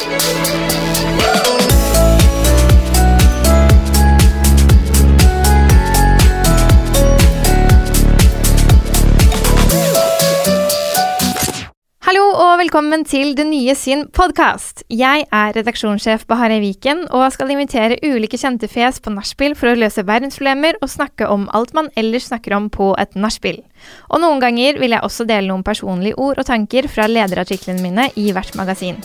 Yes. Velkommen til Det nye sin podkast. Jeg er redaksjonssjef Bahareh Viken og skal invitere ulike kjente fjes på nachspiel for å løse verdensproblemer og snakke om alt man ellers snakker om på et nachspiel. Og noen ganger vil jeg også dele noen personlige ord og tanker fra lederartiklene mine i hvert magasin.